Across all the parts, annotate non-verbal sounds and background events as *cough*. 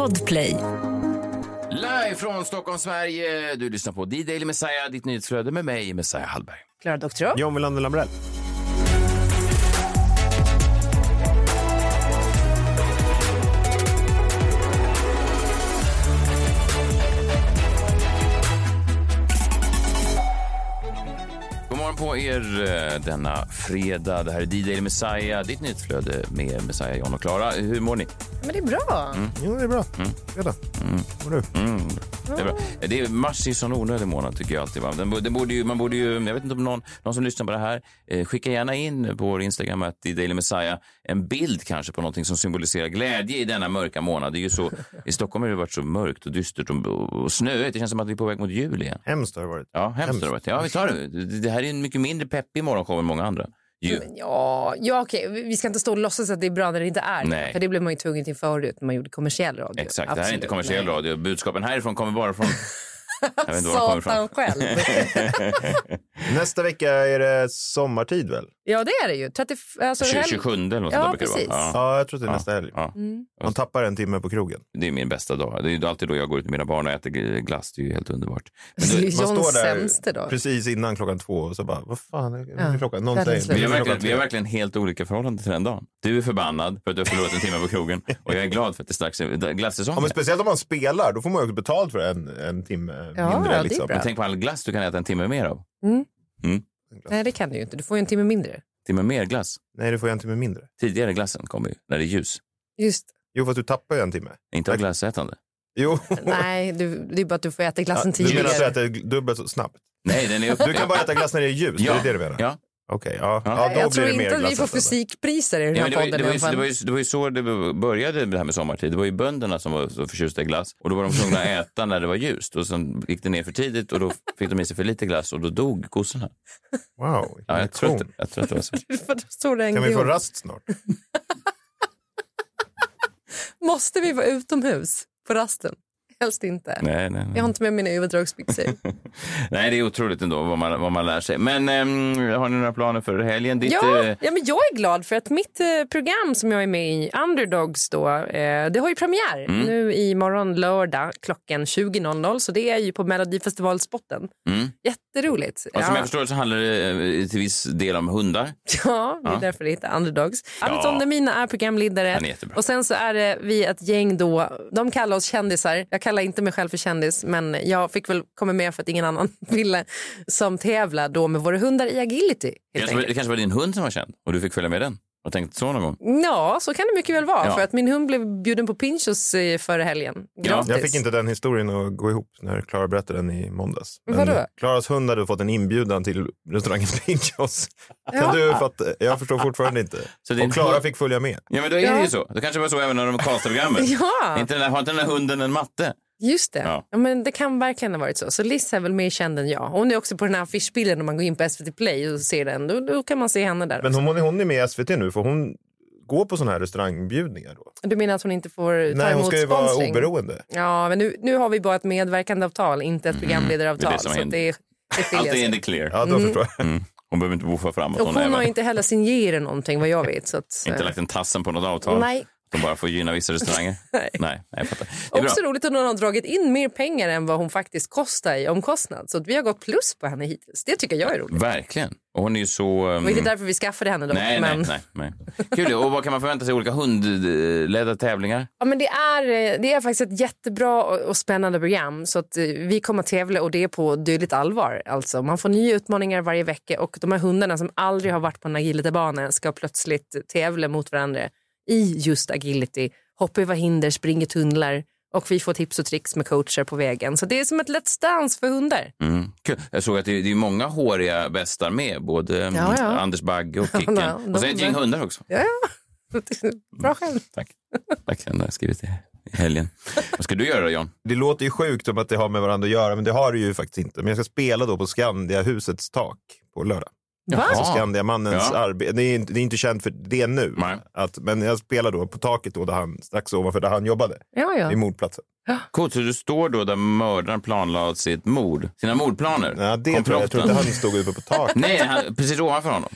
Podplay. Live från Stockholm, Sverige. Du lyssnar på D-Daily Messiah, ditt nyhetsflöde med mig, Messiah Hallberg. Klara Doktorow. John Wilander Lambrell. På er eh, denna fredag. Det här är D-Daily Messiah, ditt nyhetsflöde med Messiah, John och Klara. Hur mår ni? Men det är bra. Jo, det är bra. Fredag. Mår du? Mm, det är bra. Det är mars är sån onödig månad tycker jag alltid. Va? Den, den borde ju, man borde ju, jag vet inte om någon, någon som lyssnar på det här, eh, skicka gärna in på vår Instagram att i Daily Messiah en bild kanske på någonting som symboliserar glädje i denna mörka månad. Det är ju så, I Stockholm har det varit så mörkt och dystert och, och snöigt. Det känns som att vi är på väg mot jul igen. Hemskt har det varit. Ja, hemskt har det varit. Ja, vi tar det. Det- Det här är en mycket mindre peppig morgonshow än många andra. Ju. Ja, ja, okej. Vi ska inte stå och låtsas att det är bra när det inte är det. Nej. För det blev man ju tvungen till förut när man gjorde kommersiell radio. Exakt, det här är Absolut. inte kommersiell Nej. radio. Budskapen härifrån kommer bara från... *laughs* Satan själv. *laughs* Nästa vecka är det sommartid väl? ja, det är det ju. 30, alltså, 20, helg- 27 eller något Ja, precis. vara. Ja. Ja, jag tror att det är nästa helg. Ja. Mm. Man tappar en timme på krogen. Det är min bästa dag. Det är alltid då jag går ut med mina barn och äter glass. Det är ju helt underbart. Men Det är du, ju Man står där dag. precis innan klockan två och så bara, vad fan är Ja, klockan? Någon säger, vi, har "Nu är verkligen, vi har tre." verkligen helt olika förhållanden till den dagen. Du är förbannad för att du har förlorat en timme på krogen och jag är glad för att det strax är glassäsong. Ja, men speciellt om man spelar, då får man ju också betalt för en, en timme Ja, mindre. är liksom. Men tänk på all glass du kan äta en timme mer av. Nej, det kan du ju inte. Du får ju en timme mindre. Timme mer glass. Nej, du får ju en timme mindre. Tidigare glassen kommer ju när det är ljus. Just Jo, fast du tappar ju en timme. Inte av glassätande. Jo, Nej, du, det är bara att du får äta glassen du menar tidigare. att du äter dubbelt så snabbt? Nej, den är uppe. Du kan bara äta glass när det är ljust, Ja. är det det du menar? Ja. Okej, ja. Ja. ja. då jag blir tror inte att vi får fysikpriser i den Ja, här men det, var, podden. det, var ju, det, var ju, det var ju så det började det här med sommartid. Det var ju bönderna som var så förtjusta i glass. Och då var de tvungna att *laughs* äta när det var ljust. Och sen gick det ner för tidigt och då fick de i sig för lite glass och då dog kossorna. Wow, Ja, jag, tror att, jag tror att det var så. *laughs* Kan vi få rast snart? *laughs* Måste vi vara utomhus på rasten? Helst inte. Nej, nej, nej. Jag har inte med mina överdragsbyxor. *laughs* nej, det är otroligt ändå vad man, vad man lär sig. Men ehm, har ni några planer för helgen? Ditt, ja, eh, ja, men jag är glad för att mitt eh, program som jag är med i, Underdogs, då, eh, det har ju premiär Mm. nu i morgon lördag klockan 20.00. Så det är ju på Melodifestivalspotten. Mm. Jätteroligt. och som Ja. jag förstår så handlar det till viss del om hundar. *laughs* Ja, det är Ja. därför det heter Underdogs. Anton Demina är programledare. Är. Och sen så är det vi ett gäng då, de kallar oss kändisar. Jag kallar inte mig själv för kändis, men jag fick väl komma med för att ingen annan *laughs* ville, som tävlar då med våra hundar i agility. Helt Kanske, var- det kanske var din hund som var känd och du fick följa med den. Har tänkt så någon gång? Ja, så kan det mycket väl vara. Ja. För att min hund blev bjuden på Pinchos eh, förra helgen. Gratis. Jag fick inte den historien att gå ihop när Klara berättade den i måndags. Men Vadå? Klaras hund hade fått en inbjudan till restaurangen *laughs* Pinchos. Kan Ja. du fatta? Jag förstår fortfarande inte. Så din Och Klara fick följa med. Ja, men då är det Ja. ju så. Det kanske var så även när de castade programmet. *laughs* Ja, Inte den där, har inte den där hunden en matte? Just det. Ja. Ja. men det kan verkligen ha varit så. Så Liz är väl mer känd än jag. Hon är också på den här affischbilden när man går in på SVT Play och ser den. Då, då kan man se henne där. Men hon, hon är med i SVT nu, får hon gå på sådana här restaurangbjudningar då? Du menar att hon inte får ta Nej, hon emot ska ju vara sponsring? oberoende. Ja, men nu, nu har vi bara ett medverkandeavtal, inte ett programledaravtal. Det är det Allt är in the clear. Ja, då förstår jag. Mm. Hon behöver inte boffa framåt. Och Hon, hon har inte heller signerat någonting vad jag vet. Så att, inte lagt en tassen på något avtal. Nej. De bara får gynna vissa restauranger. *laughs* Nej. Nej, jag fattar. Det är bra. Också roligt att hon har dragit in mer pengar än vad hon faktiskt kostar i omkostnad. Så att vi har gått plus på henne hittills. Det tycker jag är roligt. Verkligen. Och hon är ju så... Det Um... var inte därför vi skaffade henne dock. Nej, men... nej, nej, nej. Kul. Och vad kan man förvänta sig? Olika hundledda tävlingar? Ja, men det, är, eh, det är faktiskt ett jättebra och, och spännande program. Så att, eh, vi kommer att tävla och det är på dödligt allvar. Alltså, man får nya utmaningar varje vecka och de här hundarna som aldrig har varit på en agilitybana ska plötsligt tävla mot varandra i just agility. Hoppa över hinder, springa tunnlar och vi får tips och tricks med coacher på vägen. Så det är som ett Let's Dance för hundar. Mm. Jag såg att det är, det är många håriga bästar med. Både Ja, ja. Anders Bagge och *laughs* Kicken. Ja, de- och sen ett gäng hundar också. Ja, ja. *laughs* Bra själv. Tack. Tack, den har jag skrivit i i helgen. Vad ska du göra då, John? Det låter ju sjukt som att det har med varandra att göra, men det har det ju faktiskt inte. Men jag ska spela då på Skandia husets tak på lördag. Alltså Skandiamannens Ja. arbete. Det är, inte- det är inte känt för det nu. Att, men jag spelar då på taket då, där han, strax ovanför där han jobbade. Ja, I ja. mordplatsen. Coolt, så du står då där mördaren planlade sitt mord, sina mordplaner. Ja, det tror jag. Jag tror inte han stod uppe på taket. Nej, han, precis ovanför honom.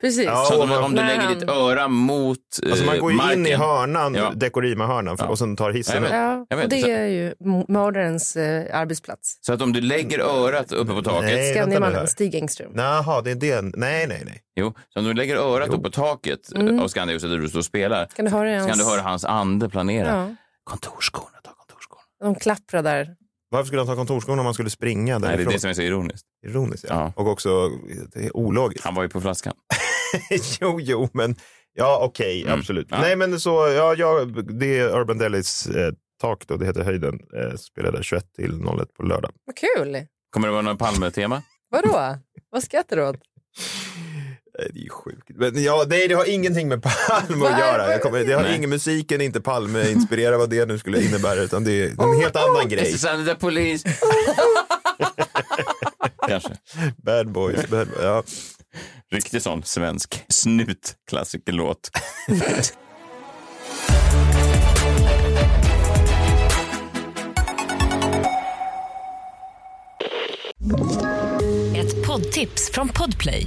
Precis. Ja, Så om, man- om du lägger han- ditt öra mot eh, Alltså man går ju marken. in i hörnan, Ja. Dekorima-hörnan, för- Ja. och sen tar hissen upp. Ja, och det är ju mördarens eh, arbetsplats. Så att om du lägger örat uppe på taket. Skandiamannen. Stig Engström. Jaha, det är det. Nej, nej, nej. Jo, så om du lägger örat Jo. upp på taket Mm. av Skandiahuset där du står och spelar. Kan du höra Så hans... kan du höra hans ande planera. Ja, kontorsskorna. De klapprar där. Varför skulle han ta kontorsskorna om han skulle springa Nej, det är därifrån? det som är så ironiskt. Ironiskt, ja. Ja. Och också det är ologiskt. Han var ju på flaskan. *laughs* jo, jo, men ja, okej, Mm. absolut. Ja. Nej, men så, ja, ja, det är Urban Delis eh, tak då, det heter höjden. Eh, spelade 21 till 01 på lördag. Vad kul! Kommer det vara något Palme-tema? Vadå? Vad skrattar du åt? *laughs* Det är ju sjukt. Men ja, nej, det har ingenting med Palme att göra. Jag kommer, det har Nej. ingen musiken, inte Palme inspirerad vad det nu skulle innebära, utan det är en helt annan *laughs* grej. Susanne the Police. *laughs* Kanske. Bad boys. Bad, ja. Riktig sån svensk snutklassikerlåt. *laughs* Ett poddtips från Podplay.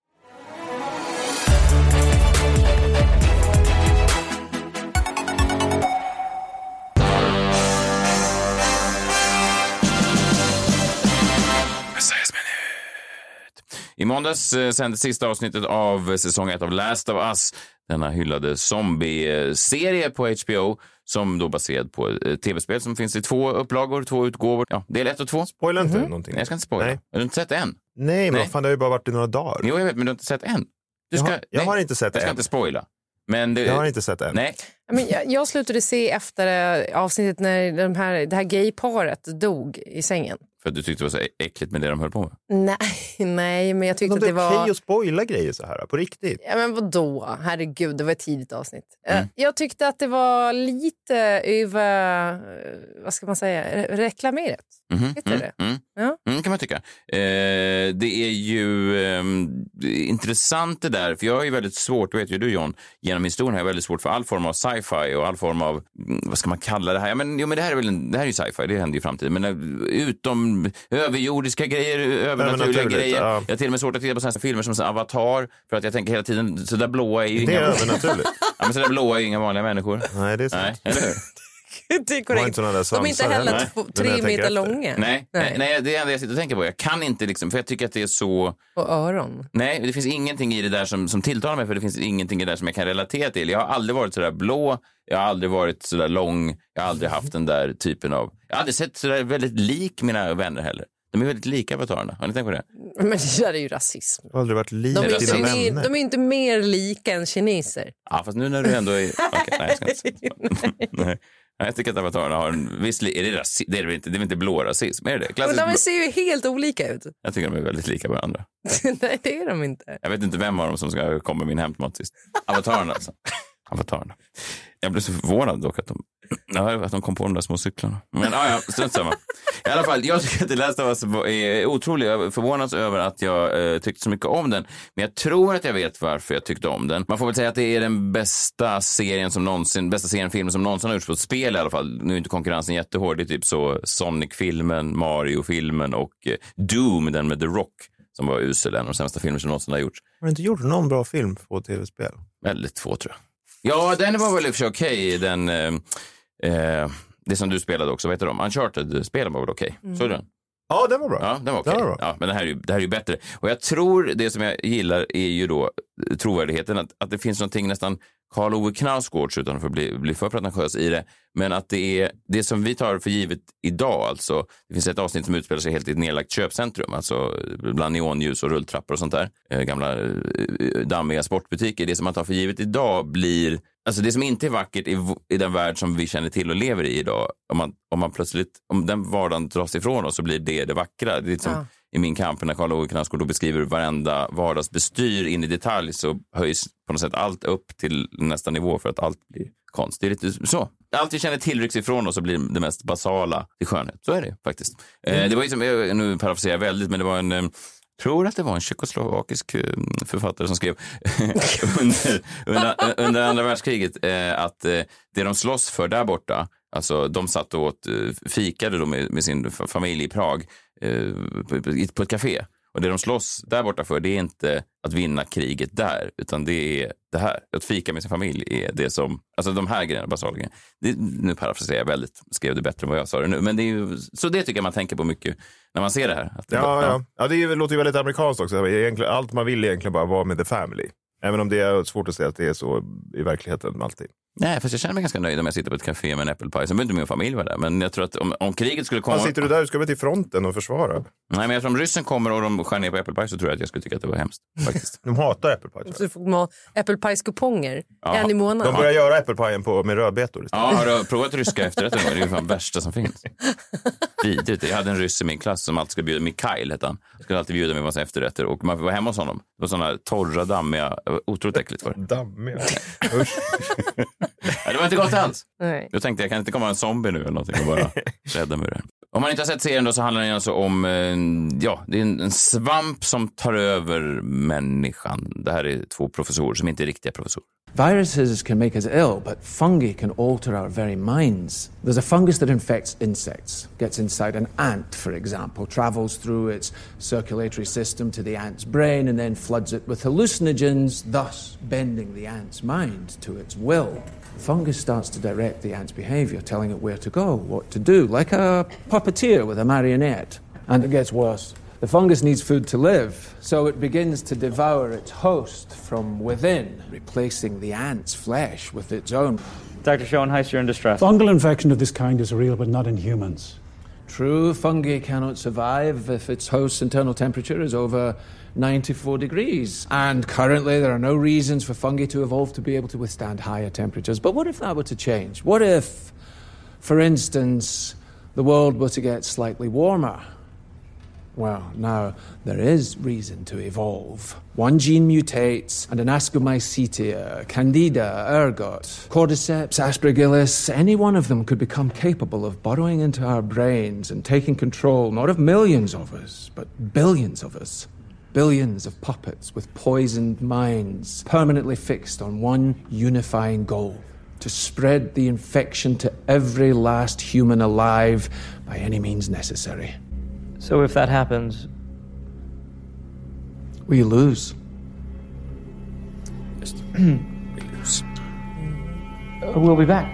I måndags eh, sändes sista avsnittet av säsong ett av Last of Us, denna hyllade zombie-serie på HBO som då baserad på ett tv-spel som finns i två upplagor, två utgåvor. Ja, del ett och två. Spoila inte någonting. Nej, jag ska inte spoila. Nej. Har du inte sett än? Nej, men Nej. fan, det har ju bara varit i några dagar. Jo, jag vet, men du har inte sett än. Du Jag ska, har- jag har inte sett Jag ska än. inte spoila. Men det, Jag har inte sett än. Nej, Men jag, jag slutade se efter eh, avsnittet när de här, det här gayparet dog i sängen. För att du tyckte det var så äckligt med det de höll på med. Nej, *laughs* nej men jag tyckte Det att är det okej var... att spoila grejer så här, på riktigt. Ja, men vadå? Herregud, det var ett tidigt avsnitt. Eh, Mm. Jag tyckte att det var lite över... eh, Vad ska man säga? re- Reklamerat. Mhm, Heter mm, det? Mm, Ja. mm, kan man tycka. Eh, det är ju det är intressant det där, för jag har ju väldigt svårt, det vet ju du John, genom historien har jag väldigt svårt för all form av sci-fi och all form av, mm, vad ska man kalla det här? Ja, men, jo, men det här är väl en, det här är ju sci-fi, det händer ju i framtiden, men eh, överjordiska grejer, övernaturliga grejer. ja. Jag har till och med svårt att titta på sådana filmer som så Avatar, för att jag tänker hela tiden, så där blåa är ju Det är inga, övernaturligt. *laughs* ja, men så där blåa är ju inga vanliga människor. Nej, det är sant. Nej, eller hur? *laughs* Det är korrekt. inte De är inte heller två, när tre meter långa. Nej, nej. Nej. nej, det är det enda jag sitter och tänker på. Jag kan inte liksom, för jag tycker att det är så... Och öron. Nej, det finns ingenting i det där som, som tilltalar mig för det finns ingenting i det där som jag kan relatera till. Jag har aldrig varit sådär blå, jag har aldrig varit sådär lång, jag har aldrig haft den där typen av... Jag har aldrig sett sådär väldigt lik mina vänner heller. De är väldigt lika avatarerna. Har ni tänkt på det? *laughs* Men det där är ju rasism. Jag har aldrig varit lik De är, dina vänner. de är inte mer lika än kineser. Ja, fast nu när du ändå är... *laughs* Okej, nej, jag ska inte säga. nej. Jag tycker att avatarerna har en viss... Är det rasism? Det är väl inte, det är väl inte blå rasism? Är det det? Men de ser ju helt olika ut. Jag tycker de är väldigt lika varandra. *laughs* Nej, det är de inte. Jag vet inte vem av dem som ska komma min hämtmat sist. Avatarerna alltså. Avatarerna. Jag blev så förvånad dock att de, ja, att de kom på de där små cyklarna. Men ja, ja, strunt samma. I alla fall, jag tycker att det läste av oss är otroligt. Jag förvånas över att jag eh, tyckte så mycket om den. Men jag tror att jag vet varför jag tyckte om den. Man får väl säga att det är den bästa serien som någonsin, bästa serien film som någonsin har gjorts på ett spel i alla fall. Nu är inte konkurrensen jättehård. Det är typ så Sonic-filmen, Mario-filmen och eh, Doom, den med The Rock, som var usel. En av de sämsta filmer som någonsin har gjorts. Har du inte gjort någon bra film på tv-spel? Väldigt få tror jag. Ja, den var väl i och för sig okej. Den, eh, eh, det som du spelade också, vad heter de? Uncharted-spelen var väl okej? Såg du den? Ja, den var bra. Ja, den var okej. Den var bra. Ja, men det här, är ju, det här är ju bättre. Och jag tror det som jag gillar är ju då trovärdigheten, att, att det finns någonting nästan Karl Ove Knausgårds, utan att bli, bli för pretentiös i det, men att det är det som vi tar för givet idag, alltså. Det finns ett avsnitt som utspelar sig helt i ett nedlagt köpcentrum, alltså bland neonljus och rulltrappor och sånt där. Eh, gamla eh, dammiga sportbutiker. Det som man tar för givet idag blir Alltså det som inte är vackert i, i den värld som vi känner till och lever i idag, om man, om man plötsligt, om den vardagen dras ifrån oss så blir det det vackra. Det är liksom, Ja i min kamp när Karl Ove Knausgård beskriver varenda vardagsbestyr in i detalj så höjs på något sätt allt upp till nästa nivå för att allt blir konst. Det är lite så. Allt vi känner till rycks ifrån oss och blir det mest basala till skönhet. Så är det faktiskt. Eh, det var ju som, jag- nu parafraserar jag väldigt, men det var en eh, tror att det var en tjeckoslovakisk författare som skrev *laughs* under, under, under andra världskriget eh, att eh, det de slåss för där borta, alltså de satt och åt, fikade då med, med sin fa- familj i Prag eh, på, ett café. Och det de slåss där borta för, det är inte att vinna kriget där, utan det är det här. Att fika med sin familj är det som, alltså de här grejerna, basala grejerna. Det, nu parafraserar jag väldigt, skrev det bättre än vad jag sa det nu. Men det är ju, så det tycker jag man tänker på mycket när man ser det här. Det Ja, bara- ja. ja det är, låter ju väldigt amerikanskt också. Egentligen, allt man vill är egentligen bara vara med the family. Även om det är svårt att säga att det är så i verkligheten alltid. Nej, fast jag känner mig ganska nöjd om jag sitter på ett café med en äppelpaj. Sen behöver inte min familj vara där. Men jag tror att om, om kriget skulle komma... Fan, sitter du där? Du ska väl till fronten och försvara? Nej, men jag om ryssen kommer och de skär ner på äppelpaj så tror jag att jag skulle tycka att det var hemskt. *laughs* Faktiskt. De hatar äppelpaj. Så jag. du får ha äppelpajskuponger Ja. en i De månaden. börjar göra äppelpajen på, med rödbetor. istället. Ja, har du provat ryska efterrätter? Det är ju fan värsta som finns. *laughs* Vidrigt. Jag hade en ryss i min klass som alltid skulle bjuda, Mikael hette han. Skulle alltid bjuda mig en massa efterrätter och man var hemma hos honom. Det var sådana torra, dammiga, otroligt äckligt var det. Dammiga. *laughs* Usch. Ja, det var inte gott alls. Nej. Jag tänkte jag kan inte komma en zombie nu eller någonting och bara rädda mig ur det här. Om man inte har sett serien då så handlar den alltså om, eh, ja, det är en, en svamp som tar över människan. Det här är två professorer som inte är riktiga professorer. Viruses can make us ill, but fungi can alter our very minds. There's a fungus that infects insects, gets inside an ant, for example, travels through its circulatory system to the ant's brain, and then floods it with hallucinogens, thus bending the ant's mind to its will. Fungus starts to direct the ant's behavior, telling it where to go, what to do, like a puppeteer with a marionette. And it gets worse. The fungus needs food to live, so it begins to devour its host from within, replacing the ant's flesh with its own. Dr. Schoenheiss, you're in distress. Fungal infection of this kind is real, but not in humans. True, fungi cannot survive if its host's internal temperature is over 94 degrees. And currently, there are no reasons for fungi to evolve to be able to withstand higher temperatures. But what if that were to change? What if, for instance, the world were to get slightly warmer? Well, now there is reason to evolve. One gene mutates, and an Ascomycetia, Candida, ergot, Cordyceps, Aspergillus, any one of them could become capable of burrowing into our brains and taking control not of millions of us, but billions of us. Billions of puppets with poisoned minds, permanently fixed on one unifying goal to spread the infection to every last human alive by any means necessary. So if that happens, We lose. Just det. Lose. we'll be back.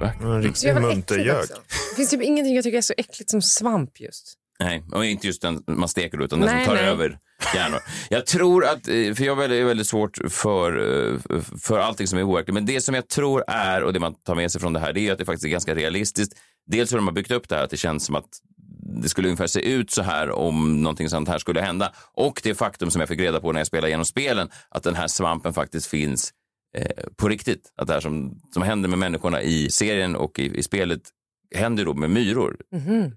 Back. En Så riktig jävla muntergök. äckligt också. Det finns typ ingenting jag tycker är så äckligt som svamp just. Nej, och inte just den man steker utan den Nej, som tar nej. över hjärnor. Jag tror att, eh, för jag är väldigt, svårt för, eh, för allting som är overkligt, men det som jag tror är, och det man tar med sig från det här, det är att det faktiskt är ganska realistiskt. Dels hur de har byggt upp det här, att det känns som att det skulle ungefär se ut så här om någonting sånt här skulle hända. Och det faktum som jag fick reda på när jag spelade igenom spelen, att den här svampen faktiskt finns eh, på riktigt. Att det här som, som händer med människorna i serien och i, i spelet händer då med myror.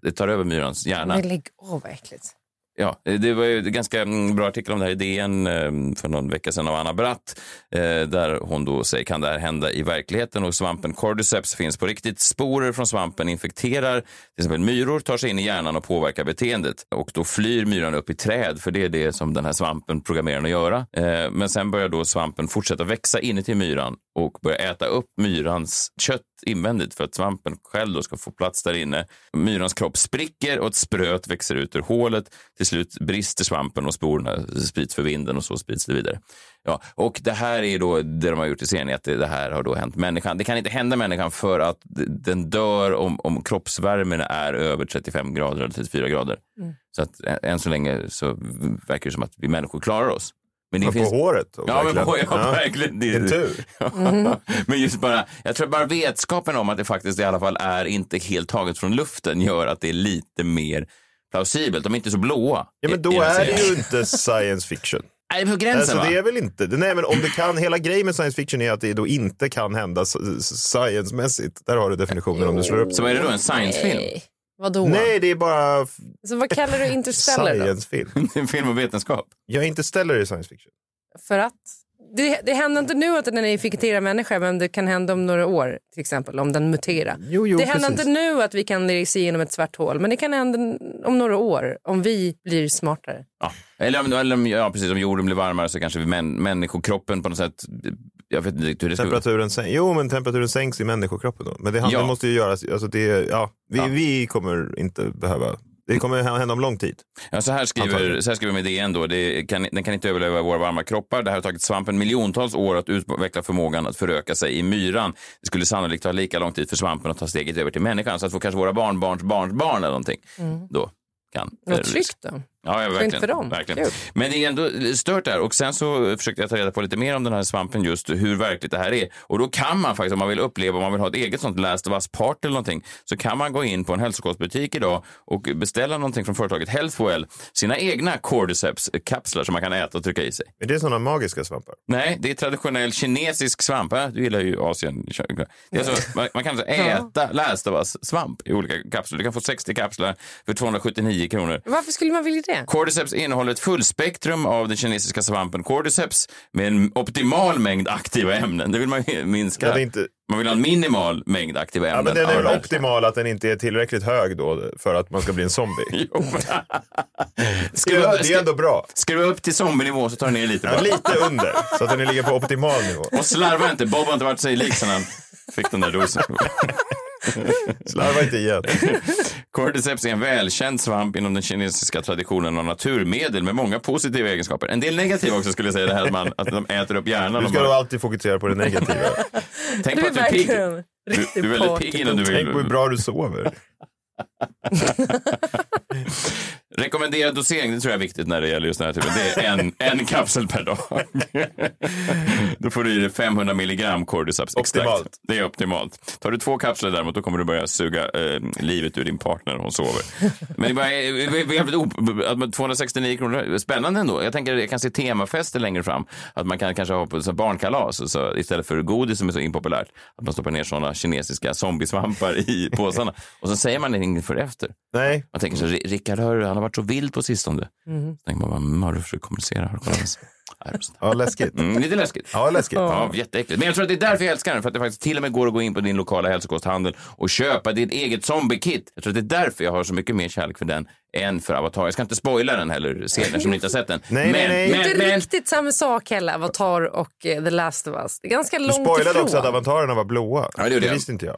Det tar över myrans hjärna. Men lägg av vad äckligt. Ja, det var ju en ganska mm, bra artikel om det här i DN ehm, för någon vecka sedan av Anna Bratt, eh, där hon då säger kan det här hända i verkligheten och svampen cordyceps finns på riktigt. Sporer från svampen infekterar till exempel myror, tar sig in i hjärnan och påverkar beteendet och då flyr myran upp i träd för det är det som den här svampen programmerar den att göra. Eh, men sen börjar då svampen fortsätta växa inuti myran och börja äta upp myrans kött invändigt för att svampen själv då ska få plats där inne. Myrans kropp spricker och ett spröt växer ut ur hålet. Till slut brister svampen och sporerna sprids för vinden och så sprids det vidare. Ja, och det här är då det de har gjort i serien, är att det, det här har då hänt människan. Det kan inte hända människan för att den dör om, om kroppsvärmen är över 35 grader eller 34 grader. Så att än så länge så verkar det som att vi människor klarar oss. Men det Men finns... På håret. då, Ja, men verkligen. på, ja, verkligen. Det, Vilken tur. *laughs* men just bara, jag tror bara vetskapen om att det faktiskt i alla fall är inte helt taget från luften gör att det är lite mer plausibelt. De är inte så blåa. Ja, men i- då i den är det ju inte science fiction. *laughs* Nej, på gränsen Alltså, va? det är väl inte, nej men om det kan, hela grejen med science fiction är att det då inte kan hända science-mässigt. Där har du definitionen om du slår upp. Så vad är det då, en science-film? Nej. Vadå? Nej, det är bara Så vad kallar du Interstellar då? *laughs* science-film. en *laughs* film om vetenskap? Ja, Interstellar är science fiction. För att? Det, det händer inte nu att den är en infekterad människa men det kan hända om några år till exempel om den muterar. Jo, jo, det händer precis. inte nu att vi kan se igenom ett svart hål men det kan hända om några år om vi blir smartare. Ja. Eller, om, eller om, ja, precis, om jorden blir varmare så kanske vi män, människokroppen på något sätt... Jag vet inte hur det. Temperaturen sänks, jo men temperaturen sänks i människokroppen då. Men det, handlar, Ja. det måste ju göras, alltså det, ja, vi, Ja. vi kommer inte behöva, det kommer hända om lång tid. Ja, så, här skriver, Antagligen. så här skriver med DN då. Det kan, den kan inte överleva våra varma kroppar. Det här har tagit svampen miljontals år att utveckla förmågan att föröka sig i myran. Det skulle sannolikt ta lika lång tid för svampen att ta steget över till människan. Så att få kanske våra barnbarns barnbarn eller någonting då kan... Vad tryggt då. Ja, ja Skönt verkligen. för dem. verkligen. Kul. Men det är ändå stört där. Och sen så försökte jag ta reda på lite mer om den här svampen, just hur verkligt det här är. Och då kan man faktiskt, om man vill uppleva, om man vill ha ett eget sånt Last of Us-part eller någonting, så kan man gå in på en hälsokostbutik idag och beställa någonting från företaget Healthwell, sina egna Cordyceps-kapslar som man kan äta och trycka i sig. Är det sådana magiska svampar? Nej, det är traditionell kinesisk svamp. Äh, Du gillar ju Asien. Det är alltså, man, man kan alltså äta Last of Us-svamp i olika kapslar. Du kan få 60 kapslar för 279 kronor. Varför skulle man vilja det? Cordyceps innehåller ett fullspektrum av den kinesiska svampen Cordyceps med en optimal mängd aktiva ämnen. Det vill man ju minska. Ja, det är inte, Man vill ha en minimal mängd aktiva ja, ämnen. men den är väl det optimal att den inte är tillräckligt hög då för att man ska bli en zombie. *laughs* Jo. *laughs* Det Skruva, är, det är ändå bra. skruva upp till zombie-nivå så tar du ner lite Ja, bara. lite under, så att den ligger på optimal nivå. Och slarva inte. Bob har inte varit sig lik sen han fick den där dosen. *laughs* *laughs* Slarva inte igen. *laughs* Cordyceps är en välkänd svamp inom den kinesiska traditionen av naturmedel med många positiva egenskaper. En del negativa också skulle jag säga, det här att, man, att de äter upp hjärnan. Du och ska bara- nog alltid fokusera på det negativa. *laughs* Tänk Du på är att du är pigg. Du, du är väldigt pigg innan du Tänk på hur vill. bra du sover. Rekommenderad dosering, det tror jag är viktigt när det gäller just den här typen. Det är en, *laughs* en kapsel per dag. *laughs* Då får du i dig 500 milligram Cordyceps. Optimalt. Det är optimalt. Tar du två kapslar däremot, då kommer du börja suga eh, livet ur din partner när hon sover. Men det är jävligt op- att 269 kronor, spännande ändå. Jag tänker, jag kan se temafester längre fram. Att man kan kanske ha på så barnkalas, så istället för godis som är så impopulärt, att man stoppar ner sådana kinesiska zombiesvampar i påsarna. Och så säger man inget för efter. Nej, Man tänker så, "Ri- Rickard hör, du, han har varit så vild på sistone. Mm. Så tänker man, vad har du försökt kommunicera? Har du ja läskigt. Mm, lite läskigt. Ja, läskigt. Ja, jätteäckligt. Men jag tror att det är därför jag älskar den. För att det faktiskt till och med går att gå in på din lokala hälsokosthandel och köpa ditt eget zombie-kit. Jag tror att det är därför jag har så mycket mer kärlek för den än för Avatar. Jag ska inte spoila den heller, se den eftersom ni inte har sett den. *laughs* Nej, nej, nej. Det är Men, inte men, riktigt samma sak heller, Avatar och eh, The Last of Us. Det är ganska Du långt spoilade ifrån. också att avantarerna var blåa. Ja, det det visste inte jag.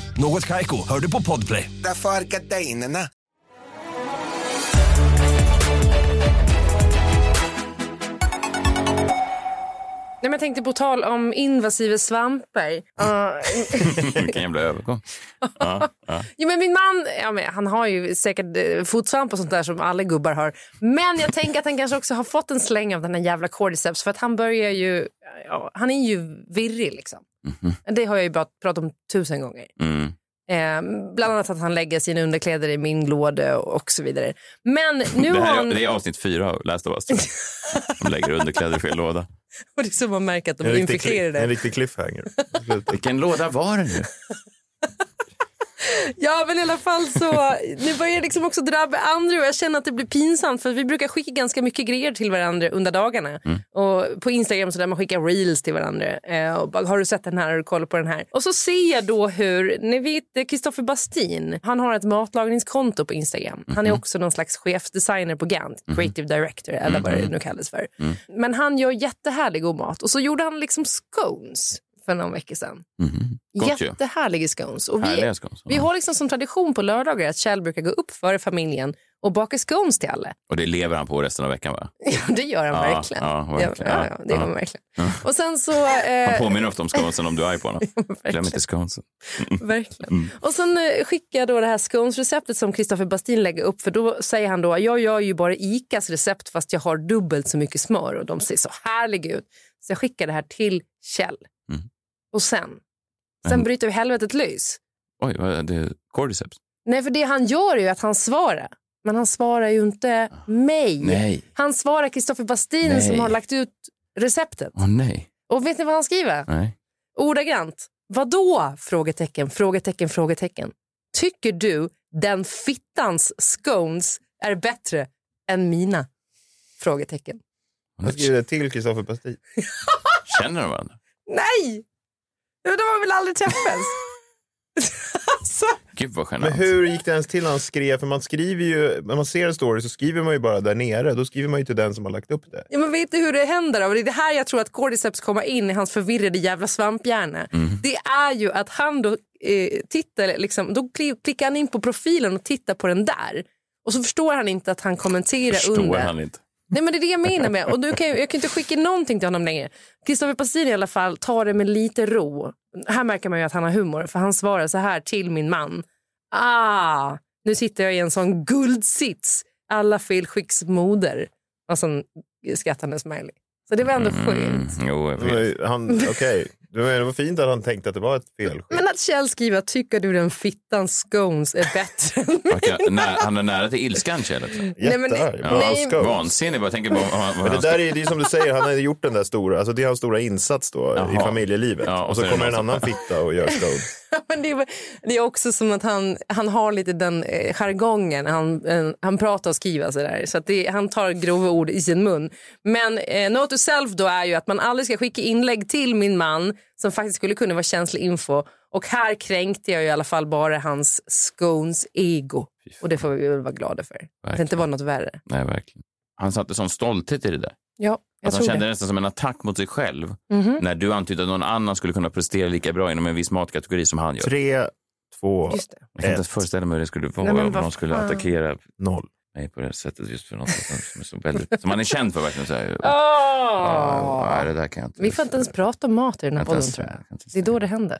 Något Kaiko, hör du på Podplay. Därför är gardinerna. Nej, men jag tänkte på tal om invasiva svampar. *laughs* Vilken jävla övergång. *laughs* Ja, ja. jo, men min man ja, men han har ju säkert eh, fotsvamp och sånt där som alla gubbar har. Men jag tänker att han kanske också har fått en släng av den här jävla cordyceps för att han börjar ju... Ja, han är ju virrig liksom. Det har jag ju bara pratat om tusen gånger. Mm. Eh, bland annat att han lägger sina underkläder i min låda och, så vidare. Men nu Det, här han... är, det är avsnitt fyra av Last of Us. tror jag. De lägger underkläder i fel låda. *laughs* Och det är så man märker att de är infekterade. en riktig cliffhanger. Vilken låda var det nu? *laughs* Ja men i alla fall så, nu börjar liksom också drabba andra och jag känner att det blir pinsamt för vi brukar skicka ganska mycket grejer till varandra under dagarna. Och på Instagram så där man skickar reels till varandra. Eh, och bara, har du sett den här? Har du kollat på den här? Och så ser jag då hur, ni vet Kristoffer Bastin, han har ett matlagningskonto på Instagram. Han är också någon slags chefdesigner på Gant, creative director eller vad det nu kallas för. Men han gör jättehärlig god mat och så gjorde han liksom scones för någon vecka sedan. Mhm. Gott. Jättehärliga scones. Och vi, scones. vi har liksom som tradition på lördagar att Kjell brukar gå upp före familjen och baka scones till alla. Och det lever han på resten av veckan va? *laughs* Ja, det gör han Ja, verkligen. ja, verkligen. Ja, ja, det gör han verkligen. Och sen så... *laughs* Han Eh, påminner ofta om sconesen om du är arg på honom. *laughs* Glöm inte sconesen. Verkligen. Mm. Och sen eh, skickar jag då det här scones-receptet som Kristoffer Bastin lägger upp för då säger han då jag gör ju bara Icas recept fast jag har dubbelt så mycket smör och de ser så härliga ut. Så jag skickar det här till Kjell. Och sen, sen Mm. bryter vi helvetet lös. Oj, vad är det? Cordyceps? Nej, för det han gör är ju att han svarar. Men han svarar ju inte mig. Nej. Han svarar Kristoffer Bastin Nej. som har lagt ut receptet. Åh nej. Och vet ni vad han skriver? nej. Ordagrant. Vadå? Frågetecken, frågetecken, frågetecken. Tycker du den fittans scones är bättre än mina? Frågetecken. Jag skriver det till Kristoffer Pastin. Känner de varandra? Nej! De har väl aldrig träffats? *laughs* alltså. Gud vad genant. Men hur gick det ens till när han skrev? För man skriver ju, när man ser en story så skriver man ju bara där nere. Då skriver man ju till den som har lagt upp det. Ja, men vet du hur det händer? Och det är det här jag tror att Cordyceps kommer in i hans förvirrade jävla svamphjärna. Det är ju att han då eh, tittar, liksom, då kli- klickar han in på profilen och tittar på den där. Och så förstår han inte att han kommenterar Förstår under. han inte. Nej men det är det jag menar med. Och nu kan jag, jag kan inte skicka någonting till honom längre. Kristoffer Passin i alla fall tar det med lite ro. Här märker man ju att han har humor för han svarar så här till min man. Ah, nu sitter jag i en sån guldsits. Alla felskicksmoder. Och så skrattande smiley. Så det var ändå skönt. Jo, jag vet. Han, okej. Det var- det var fint att han tänkte att det var ett fel. Men att Kjell skriver tycker du den fittan scones är bättre än nä- Han är nära till ilskan, Kjell. alltså. Nej, men- Jättearg. Vansinnig. Jag tänker på vad han- vad Men det där är, det är som du säger, han har gjort den där stora, alltså det är hans stora insats då i Jaha. familjelivet. Ja, och och så så kommer en annan fitta och gör scones. *laughs* Men det, är, det är också som att han, han har lite den eh, jargongen. Han, eh, han pratar och skriver sådär. Så att det, han tar grova ord i sin mun. Men eh, note to self då är ju att man aldrig ska skicka inlägg till min man som faktiskt skulle kunna vara känslig info. Och här kränkte jag i alla fall bara hans scones ego. Och det får vi väl vara glada för. Att det inte var något värre. Nej, verkligen. Han satte sån stolthet i det där. Ja, jag Att han kände det. nästan som en attack mot sig själv Mhm. när du antydde att någon annan skulle kunna prestera lika bra inom en viss matkategori som han gör. Tre, två, Just det. Jag kan inte ett, föreställa mig hur det skulle vara Nej, om någon skulle fan. attackera noll. mig på det här sättet just för något som är så väldigt, som man är känd för verkligen. Så här, Åh! *laughs* "Ah, nej, det där kan jag inte. Vi får inte ens prata om mat i den här podden tror jag. jag kan inte ens Det är då det händer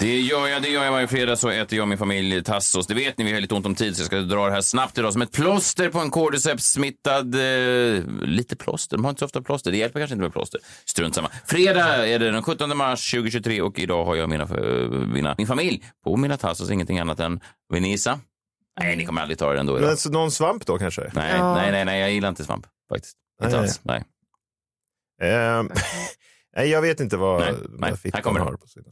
Det gör jag, det gör jag varje fredag så äter jag och min familj tassos. Det vet ni, vi har lite ont om tid så jag ska dra det här snabbt idag som ett plåster på en cordyceps-smittad... Eh, lite plåster, de har inte så ofta plåster. Det hjälper kanske inte med plåster. Strunt samma. Fredag är det den 17 mars 2023 och idag har jag mina, eh, mina, min familj på mina tassos, ingenting annat än Venisa. Nej, ni kommer aldrig ta det ändå Men idag. alltså, någon svamp då kanske? Nej, Ja. nej, nej, nej, jag gillar inte svamp faktiskt. Inte Nej. alls. Nej. Ehm, *laughs* nej, jag vet inte vad, Nej, vad nej, här kommer har på sina.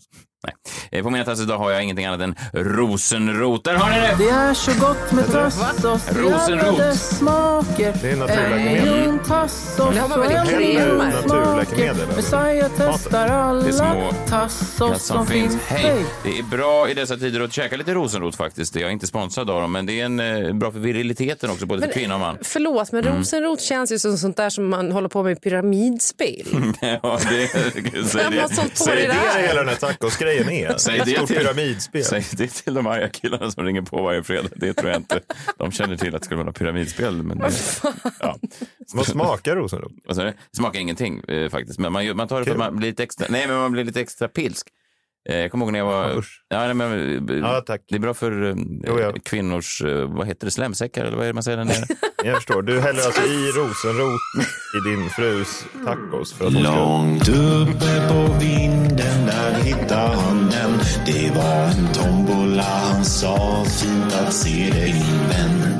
Eh, På mina tassos idag har jag ingenting annat än rosenrot. Där har ni det! Det är så gott med tassos Rosenrot. smaker Det är En naturläkemedel. miljon tassos Det har man och väl i en kremer? Naturläkemedel? Messiah testar Det är alla små tassos som finns Hej! Det är bra i dessa tider att käka lite rosenrot faktiskt. Jag är inte sponsrad av dem, men det är en, eh, bra för viriliteten också, både för Men- kvinna och man. Förlåt, men Mm. rosenrot känns ju som sånt där som man håller på med i pyramidspel. *laughs* ja, det, *laughs* säg på säg det Det det hela den här tacosgrejen är. Säg det stort till- pyramidspel. Säg det till de arga killarna som ringer på varje fredag. Det tror jag inte. De känner till att det skulle vara pyramidspel. Men det, *laughs* ja. Vad smakar rosenrot? Det smakar ingenting eh, faktiskt. Men man, man tar det för att man blir lite extra, nej, men man blir lite extra pilsk. Eh, Jag kommer ihåg när jag var... Usch. Ja, nej, men, Ja, tack. Det är bra för eh, Jo, ja. kvinnors, eh, vad heter det, slemsäckar eller vad är det man säger där nere? *laughs* Jag förstår. Du häller alltså i rosenrot i din frus tacos för att. Långt uppe på vinden där hittade han den Det var en tombola han sa fint att se dig min vän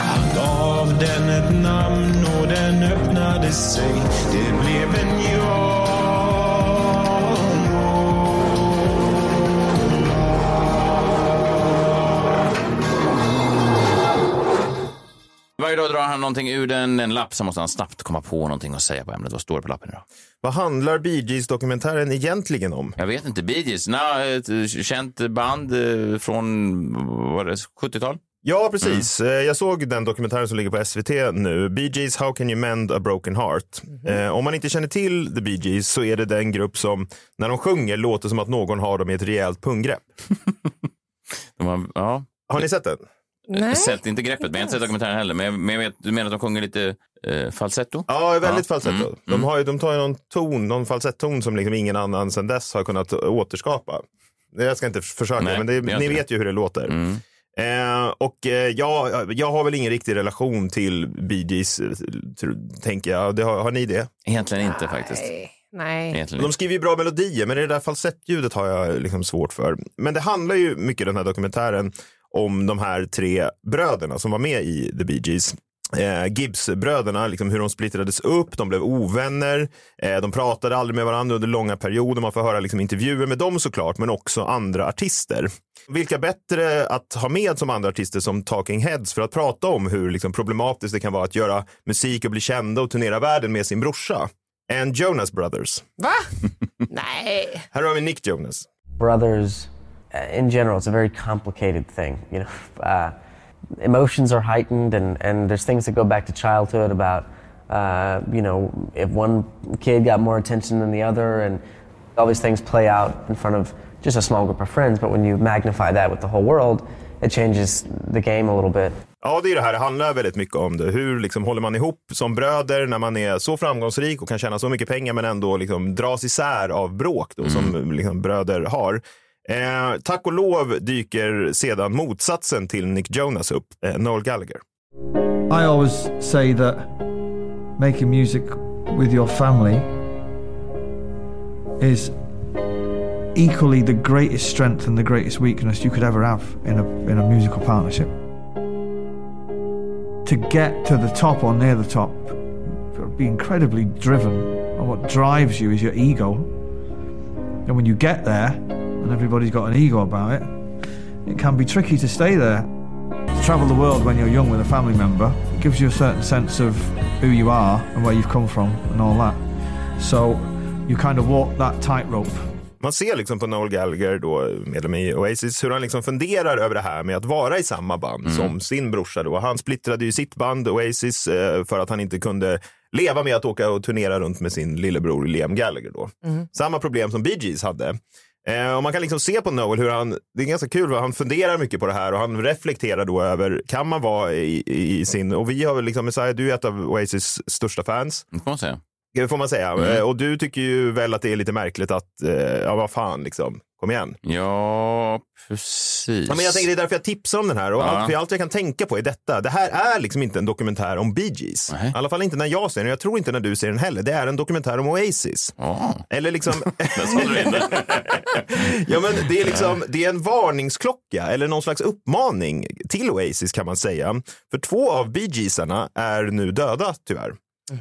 Han gav den ett namn och den öppnade sig Det blev en ja Varje dag drar han någonting ur den, en lapp, så måste han snabbt komma på någonting att säga på ämnet. Vad står det på lappen idag? Vad handlar Bee Gees-dokumentären egentligen om? Jag vet inte. Bee Gees, na, ett känt band eh, från vad var det, 70-tal? Ja, precis. Eh, Jag såg den dokumentären som ligger på SVT nu. Bee Gees, How can you mend a broken heart? Eh, om man inte känner till The Bee Gees så är det den grupp som när de sjunger låter som att någon har dem i ett rejält punggrepp. *laughs* Har, ja. Har ni sett den? Har sett inte greppet, men jag har inte sett dokumentären heller. Men, jag, men jag vet, du menar att de sjunger lite eh, falsetto? Ja, väldigt Ja. falsetto. Mm. De, har ju, de tar ju någon ton, någon falsetton som liksom ingen annan sedan dess har kunnat återskapa. Jag ska inte försöka, Nej, men det, ni vet det. ju hur det låter. Mm. Eh, och eh, jag, jag har väl ingen riktig relation till Bee Gees, eh, tänker jag. Det har, har ni det? Egentligen inte faktiskt. Nej. Egentligen De skriver ju bra melodier, men det där falsettljudet har jag liksom svårt för. Men det handlar ju mycket den här dokumentären om de här tre bröderna som var med i The Bee Gees. Eh, Gibbs-bröderna, liksom hur de splittrades upp, de blev ovänner, eh, de pratade aldrig med varandra under långa perioder. Man får höra liksom intervjuer med dem såklart, men också andra artister. Vilka bättre att ha med som andra artister som Talking Heads för att prata om hur liksom problematiskt det kan vara att göra musik och bli kända och turnera världen med sin brorsa. And Jonas Brothers. Va? *laughs* Nej. Här har vi Nick Jonas. brothers in general it's a very complicated thing you know *laughs* uh, emotions are heightened and, and there's things that go back to childhood about uh, you know if one kid got more attention than the other and all these things play out in front of just a small group of friends but when you magnify that with the whole world it changes the game a little bit Ja, det är det här. Det handlar väldigt mycket om det. Hur liksom håller man ihop som bröder när man är så framgångsrik och kan tjäna så mycket pengar men ändå liksom dras isär av bråk då, som liksom bröder har. Eh, tack och lov dyker sedan motsatsen till Nick Jonas upp, eh, Noel Gallagher. I always say that making music with your family is equally the greatest strength and the greatest weakness you could ever have in a in a musical partnership. To get to the top or near the top, be incredibly driven, and what drives you is your ego. And when you get there, and everybody's got an ego about it, it can be tricky to stay there. To travel the world when you're young with a family member gives you a certain sense of who you are and where you've come from and all that. So you kind of walk that tightrope. Man ser liksom på Noel Gallagher, då, medlem i Oasis, hur han liksom funderar över det här med att vara i samma band som sin brorsa. Då. Han splittrade ju sitt band Oasis eh, för att han inte kunde leva med att åka och turnera runt med sin lillebror Liam Gallagher. Då. Samma problem som Bee Gees hade. Eh, och man kan liksom se på Noel hur han, det är ganska kul, han funderar mycket på det här och han reflekterar då över, kan man vara i, i sin, och vi har väl liksom, Messiah, du är ett av Oasis största fans. Det får man säga. Det får man säga. Mm. Eh, Och du tycker ju väl att det är lite märkligt att, eh, ja vad fan liksom, kom igen. Ja, precis. Ja, men jag tänker det är därför jag tipsar om den här. Och Ja. allt, för allt jag kan tänka på är detta. Det här är liksom inte en dokumentär om Bee Gees. I alla fall inte när jag ser den. Jag tror inte när du ser den heller. Det är en dokumentär om Oasis. Eller liksom... *laughs* *laughs* ja, men det är liksom, det är en varningsklocka eller någon slags uppmaning till Oasis kan man säga. För två av Bee Geesarna är nu döda tyvärr.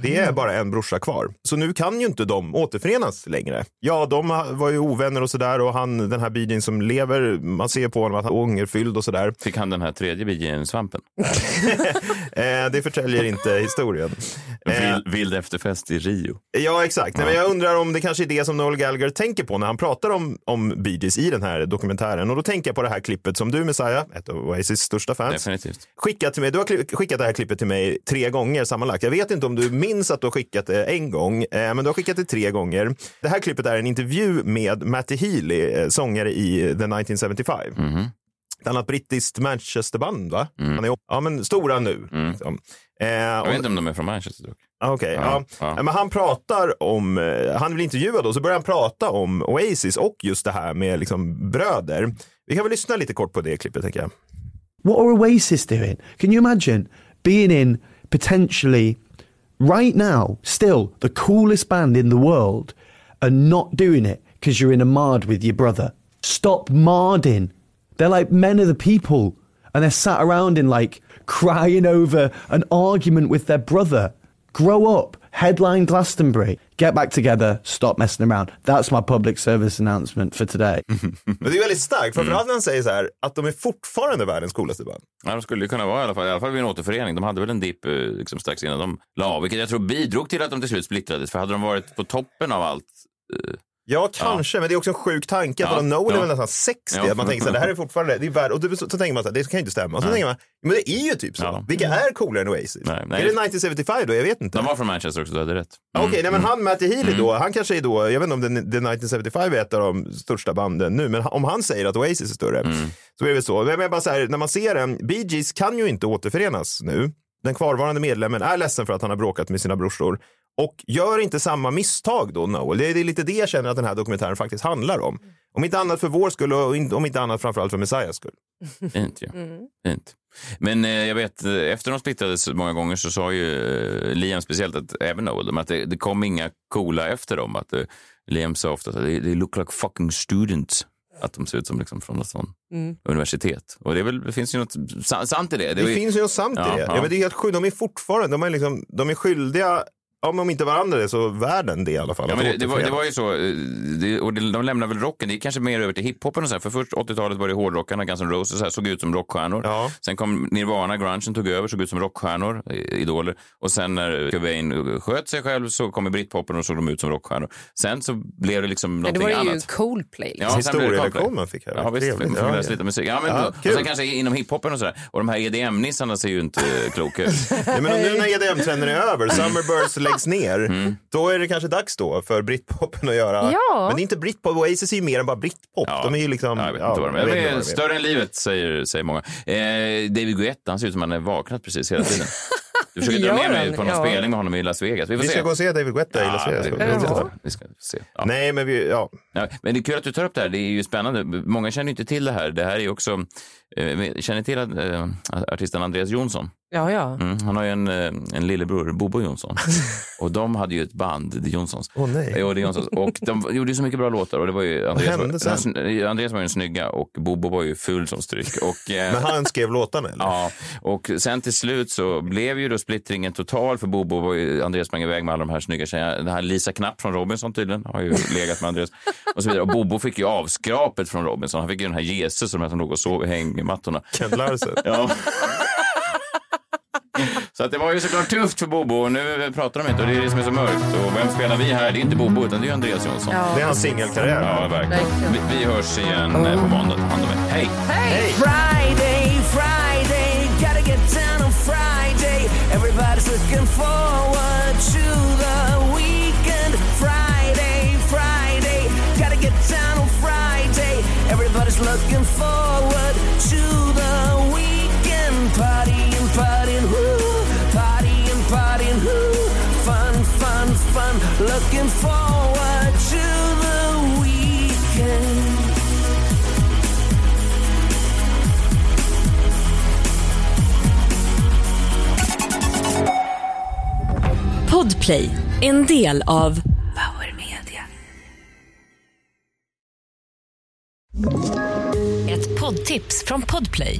Det är bara en brorsa kvar. Så nu kan ju inte de återförenas längre. Ja, de var ju ovänner och sådär och han, den här Geen som lever, man ser på honom att han är ångerfylld och sådär. Fick han den här tredje Bee-svampen? *laughs* Eh, det förtäljer inte historien. Eh, Vild, vild efterfest i Rio. Ja, exakt. Nej, men jag undrar om det kanske är det som Noel Gallagher tänker på när han pratar om, om Bee Gees i den här dokumentären. Och då tänker jag på det här klippet som du, Messiah, ett av Oasis största fans, Definitivt. skickat till mig. Du har skickat det här klippet till mig tre gånger sammanlagt. Jag vet inte om du minns att du har skickat det en gång, eh, men du har skickat det tre gånger. Det här klippet är en intervju med Matty Healy, eh, sångare i The 1975. Ett annat brittiskt Manchesterband, va? Han är, ja, men stora nu. Liksom. Eh, Jag vet inte om de är från Manchester dock. Ah, Okej, Ja, ja. ja. Men han pratar om, eh, han blir intervjuad och så börjar han prata om Oasis och just det här med liksom bröder. Vi kan väl lyssna lite kort på det klippet tänker jag. What are Oasis doing? Can you imagine being in potentially right now, still the coolest band in the world and not doing it because you're in a mard with your brother? Stop marding. They're like men of the people and they're sat around in like crying over an argument with their brother. Grow up. Headline Glastonbury. Get back together, stop messing around. That's my public service announcement for today. *laughs* Men det är väldigt starkt, framförallt när han säger så här att de är fortfarande världens coolaste band. Ja, de skulle ju kunna vara i alla fall, i alla fall vid en återförening. De hade väl en dipp eh, liksom, strax innan de la vilket jag tror bidrog till att de till slut splittrades. För hade de varit på toppen av allt eh, Ja, kanske, men det är också en sjuk tanke. Ja, Att Noel är ja. väl nästan 60, Ja. att man tänker så här, det här är fortfarande, det är värd, och så, så tänker man så här, det kan ju inte stämma. Och så Nej. tänker man, men det är ju typ så. Vilka är coolare än Oasis? Nej, nej. Är det 1975 då? Jag vet inte. De var från Manchester också, du hade rätt. Ja, Okej, nej, men han Matty Healy Mm. då, han kanske är då, jag vet inte om den, den 1975 är ett av de största banden nu, men om han säger att Oasis är större, Mm. så är det väl så. Men bara så här, när man ser den, Bee Gees kan ju inte återförenas nu. Den kvarvarande medlemmen är ledsen för att han har bråkat med sina brorsor. Och gör inte samma misstag då, Noel. Det är, det lite det jag känner att den här dokumentären faktiskt handlar om. Om inte annat för vår skull och om inte annat framförallt för Messiahs skull. Fint ju. Fint. Men eh, jag vet, efter de splittrades många gånger så sa ju eh, Liam speciellt, att, även Noel, att det, det kom inga coola efter dem. Att, eh, Liam sa ofta att they, look like fucking students. Att de ser ut som liksom från något sånt Mm. universitet. Och det, är väl, det finns ju något sa- sant i det. Det, var ju- finns ju något sant i Ja, det. ja. Ja. men det är helt sjukt. De är fortfarande, de är, liksom, de är skyldiga, om de inte varandra det så världen det i alla fall. Ja, men det, det, var, det var ju så, eh, det, och det, de lämnar väl rocken, det är kanske mer över till hiphopen och så här. För först 80-talet var det hårdrockarna, Guns N' Roses, så här, såg ut som rockstjärnor. Sen kom Nirvana, grungen tog över, såg ut som rockstjärnor, eh, idoler. Och sen när Cobain sköt sig själv så kom britpopen och såg de ut som rockstjärnor. Sen så blev det liksom Men någonting det var ju annat. Coldplay. Liksom. Ja, Historielektion fick här. Ja, visst, Trevligt. man får Ja, läsa ja. lite musik. Ja, men, Ja, och sen kanske inom hiphopen och sådär. Och de här EDM-nissarna ser ju inte eh, kloka ut. *laughs* Ja, men nu när EDM-trenden är över, *laughs* Summerburst läggs ner, Mm. då är det kanske dags då för britpopen att göra. Ja. Men det är inte britpop, Oasis är ju mer än bara britpop. De är ju liksom... Ja, jag vet inte vad de är. De vad de större än livet, säger, säger många. Eh, David Guetta, han ser ut som han är vaknat precis hela tiden. *laughs* Du försöker dra med mig på någon Ja. spelning med honom i Las Vegas. Vi, får Vi se. ska gå och se David Guetta i Las Vegas. det- Ja. vi ska- Vi ska se. Ja. Nej, men vi, ja. Ja, men det är kul att du tar upp det här. Det är ju spännande. Många känner ju inte till det här. Det här är ju också... Eh, känner ni till att, eh, artisten Andreas Jonsson? Ja, ja. Mm, han har ju en, eh, en lillebror, Bobo Jonsson. *laughs* och de hade ju ett band, The Jonssons. Åh nej. Jo, The Jonssons. Och de gjorde ju så mycket bra låtar. Och det var ju Andreas, var, den- Andreas var ju den snygga och Bobo var ju ful som stryk. Och, eh, Men han skrev låtarna eller? Ja, och sen till slut så blev ju då splittringen total för Bobo var ju, Andreas sprang iväg med alla de här snygga tjejerna. Den här Lisa Knapp från Robinson tydligen har ju *laughs* legat med Andreas och så vidare. Och Bobo fick ju avskrapet från Robinson. Han fick ju den här Jesus som, som låg och sov i hängmattorna. Kent Larsen. Ja. *laughs* Så att det var ju såklart tufft för Bobo och nu pratar de inte och det är det som är så mörkt. Och vem spelar vi här? Det är inte Bobo utan det är Andreas Jonsson. Ja. Det är hans singelkarriär. Ja, verkligen. Vi, vi hörs igen eh, på måndag. Ta hand om er. Hej! Friday, Friday, gotta get down on Friday. Everybody's looking forward to the weekend. Friday, Friday, gotta get down on Friday. Everybody's looking forward to the weekend. Partying, partying, woo. Partying, Looking forward to the weekend. Podplay, en del av Power Media. Ett poddtips från Podplay.